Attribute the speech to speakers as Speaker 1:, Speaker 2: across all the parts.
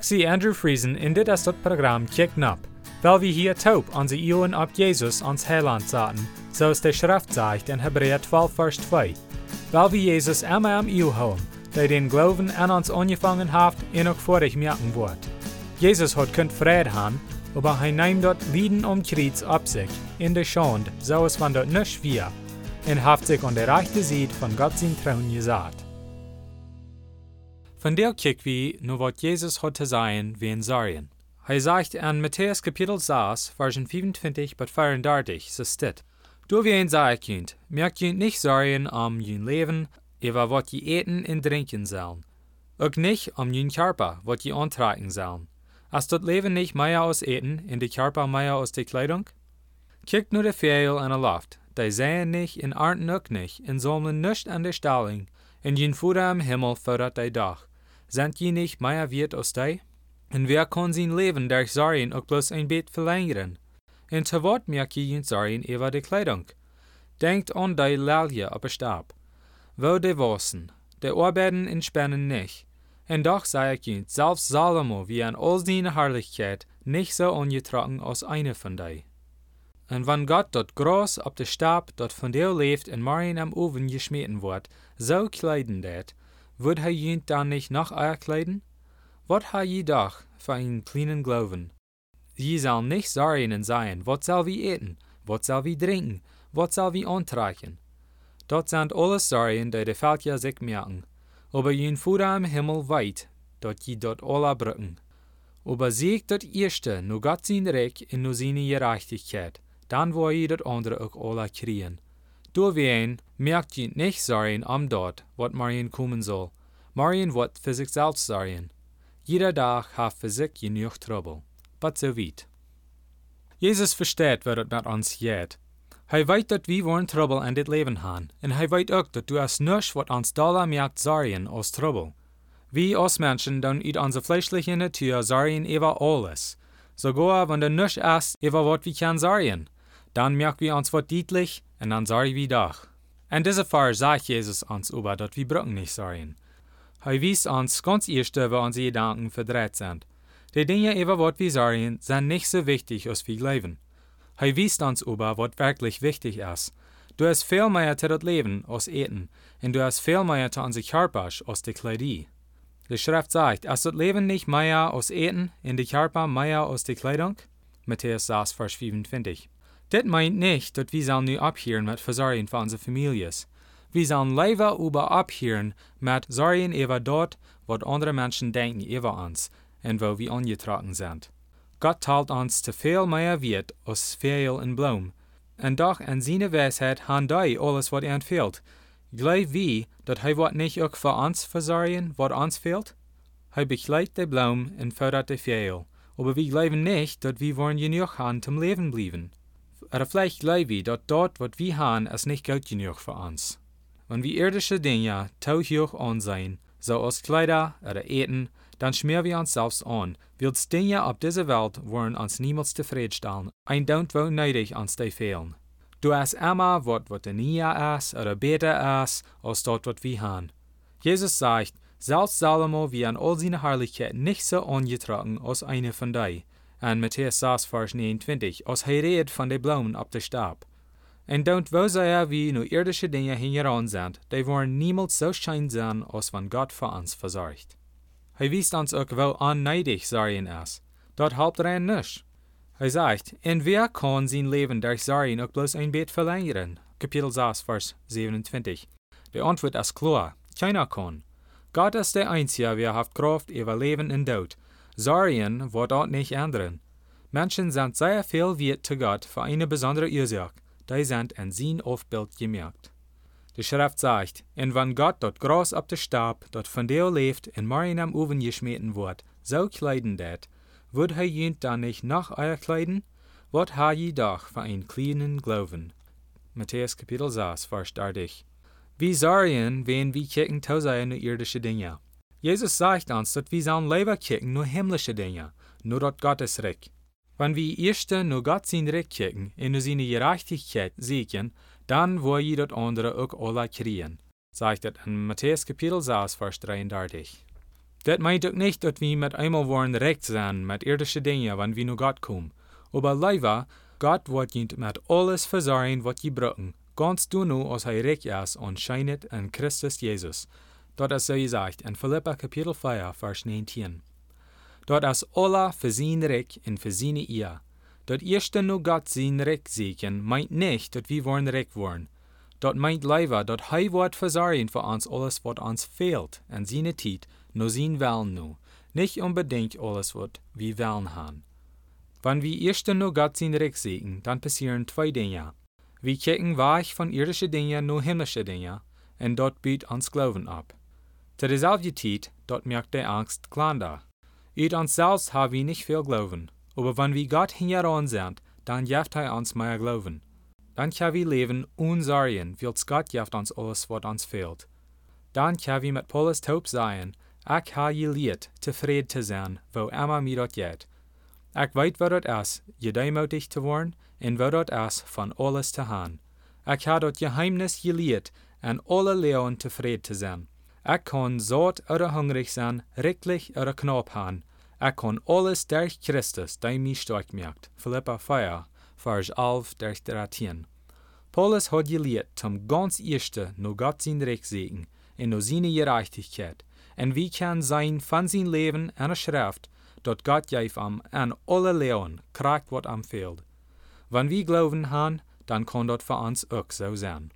Speaker 1: Zie Andrew Friesen in dit as dat program Kick Nap, weil wir hier taub onze Ioen ab Jesus ans Heiland zaten, so es der Schrift sagt in Hebräer 12, Vers 2. Weil wir Jesus immer am Io haben, der den Glauben an uns angefangen hat, en auch vor ich merken wird. Jesus hat könnt Frieden haben, aber er nimmt dort Lieden um Kreuz ab sich, in der Schande, so es von dort nicht wir, und haft sich an der rechten Seite von Gott sein Trauen gesagt. Von der kijk wie nu wat Jesus hat te sein wie in Sarien. Hij sagt an Matthäus Kapitel 6, Versen 25 bis 34, so steht, Du wie ein sagen könnt, merkt ihr nicht Sarien am jün Leben, über wat je eten und trinken sollen. Auch nicht am jün Körper, wat je antragen sollen. Als das Leben nicht mehr aus Eten und der Körper mehr aus der Kleidung? Kijkt nur der Vögel an der Luft, die sehen nicht und ernten auch nicht und sammeln nicht an der Stalling, und jün Futter am Himmel fördert die Dach. Sind je nicht mehr wert aus die? Und wer kann sein Leben durch Sorgen auch bloß ein Bett verlängern? Zu wat merkt je jün Sorgen über die Kleidung? Denkt an die Lilje auf der Stab. Wo die Wassen, die arbeiten und spannen nicht. Und doch sei ich jün, selbst Salomo wie an all seine Herrlichkeit nicht so ungetrocken als eine von die. Und wenn Gott dort groß auf der Stab, dort von der lebt und morgen am Ofen geschmeten wird, so kleiden det, wird er jünt dann nicht noch euer kleiden? Wat ha je doch für einen kleinen Glauben? Je soll nicht sorgen sein, wat soll wie eten, wat soll wie trinken, wat soll wie antreichen. Dort sind alles Sorgen, die die Völker sich merken. Aber jün Fuder am Himmel weit, dort je dort alle brücken. Aber sieg dort erste, nur Gott sein Recht und nur seine Gerechtigkeit, dann wo je dort andere auch alle kriegen. Door wien merkt je nicht sorgen am dort, wat Marien kommen soll. Marien wat für sich selbst sorgen. Jeder Tag hat für sich genug Trouble. But so weit. Jesus versteht, wat het met ons geht. Hij weet dat we wollen Trouble in dit Leben haben. Und hij weet ook dat du es nichts, wat ons dollar merkt sorgen als Trouble. Wir als Menschen dann uit onze fleischliche Natur sorgen über alles. Sogar wenn du nichts ist, über wat wir kann sorgen. Dann merken wir uns wat deutlich, und dann sorgen wir doch. Und diese Fall sagt Jesus uns über, dass wir brücken nicht sorgen. Hij wies uns ganz erste, wo unsere Gedanken verdreht sind. Die Dinge, über was wir sorgen, sind nicht so wichtig, als wir glauben. Hij wies uns über, was wirklich wichtig ist. Du hast viel mehr zu das Leben als Eten, und du hast viel mehr zu unser Körper als die Kleidung. Die Schrift sagt, ist das Leben nicht mehr als Eten, und die Körper mehr als die Kleidung? Matthäus 6, Vers 25. Das meint nicht, dass wir sollen nu abhören mit Versorgen für unsere Families. Wir sollen lieber über abhören mit Sorgen über dort, was andere Menschen denken über uns und wo wir angetragen sind. Gott teilt uns zu viel mehr Wert als Vögel und Blumen. Und doch in seiner Weisheit haben die alles, was ihnen fehlt. Glaub wie, dass er wat nicht auch für uns versorgen, was uns fehlt? Er begleitet die Blumen und fördert die Vögel. Aber wir glauben nicht, dass wir wollen genug haben zum Leben bleiben. Oder vielleicht wir, dass dort, was wir haben, es nicht gut genug für uns. Wenn wir irdische Dinge zu hoch ansehen, so als Kleider oder Eten, dann schmieren wir uns selbst an. Wilds Dinge auf dieser Welt wollen uns niemals zufriedenstellen. Ein Don't wo neidig uns die fehlen. Du hast immer wat wat näher ist oder besser ist, als dort, was wir haben. Jesus sagt, selbst Salomo wie an all seine Herrlichkeit nicht so angetragen als eine von die. En Matthäus 6, Vers 29, als hij redet von den Blumen op de Stab. En don't wo sei wie nur irdische Dinge hingeran sind, die wollen niemals so schein sein, als wenn Gott für uns versorgt. Hij wies uns auch, wo anneidig Sarien ist. Dort halbt er nicht. Hij sagt, en wer kann sein Leben durch Sarien auch bloß ein Bett verlängern? Kapitel 6, Vers 27. Die Antwort ist klar, keiner kann. Gott ist der Einzige, wer hat Kraft über Leben und Tod. Sarien wird dort nicht ändern. Menschen sind sehr viel wert zu Gott für eine besondere Ursache. Die sind in sein Aufbild gemerkt. Die Schrift sagt, und wenn Gott dort groß auf der Stab, dort von der lebt, in morgen am Ofen geschmeten wird, so kleiden det, wird er jünt dann nicht nach euer kleiden? Wat ha je doch für einen kleinen Glauben? Matthäus Kapitel 6, Vers 30. Wie sorgen, wenn wir kicken tausend irdische Dinge? Jesus sagt uns, dass wir sollen lieber kicken nur himmlische Dinge, nur dort Gottes Reich. Wenn wir erst nur Gott sein Recht kicken und nur seine Gerechtigkeit siegen, dann wo je dort andere auch alle kriegen. Sagt es in Matthäus Kapitel 6, Vers 33. Dat meint ook nicht, dat wir mit einmal wollen recht sein mit irdische Dinge, wenn wir nu Gott kommen. Aber leider, Gott wird jint mit alles versorgen, wat je brauchen. Ganz du nu, als hij recht ist und scheinet in Christus Jesus. Dort ist so gesagt in Philippa Kapitel 4, Vers 19. Dort ist alle für sein Recht und für seine Ehe. Dort erste nu Gott sein Recht sehen, meint nicht, dass wir wollen recht wollen. Dort meint leider, dass er wird versorgen für uns alles, was uns fehlt, in seine Zeit, nur sein Willen nu. Nicht unbedingt alles, was wir wollen haben. Wenn wir erst nur Gott sein Recht sehen, dann passieren zwei Dinge. Wir kicken weich von irdischen Dingen nur himmlische Dinge, und dort bietet uns Glauben ab. Zu Zeit, dort merkt die Angst klein da. Uit uns selbst haben wir nicht viel Glauben, aber wenn wir Gott hingeran sind, dann gibt er uns mehr Glauben. Dann können wir leben unsorgen, weil Gott gibt uns alles, was uns fehlt. Dann können wir mit Paulus Taub sein, ich habe geleerd tevreden zu sein, wo immer mir dort geht. Ich wat het is, je deimotig te worden, en wat het is van alles te gaan. Ik heb dat geheimnis geleerd, en alle leeuwen tevreden te zijn. Ik kan zout oder hungrig zijn, riklich oder knap haben. Ik kan alles durch Christus, die mich stark macht. Philippa 4, Vers 11 durch 13. Paulus hat geleerd zum ganz erste nur Gott sein Recht sehen, en nur seine Gerechtigkeit. En wie kann sein von sein Leben eine Schrift, dat Gott geeft am an alle Leon kracht wat am fehlt. Wenn wir glauben han, dann kann dat für uns auch so sein.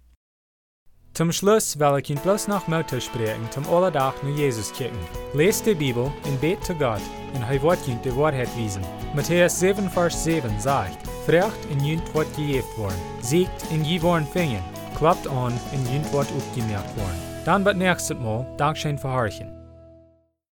Speaker 1: Zum Schluss will ich Ihnen bloß noch Motto sprechen, zum Allerdach nur Jesus kicken. Lest die Bibel und bet zu Gott, und er wird Ihnen die Wahrheit wiesen. Matthäus 7, Vers 7 sagt, Frecht in jünt wird gejeft worden, siegt in je worden fingen, klappt an in jünt wird aufgemerkt worden. Dann wird nächstes Mal Dankeschön für Horchen.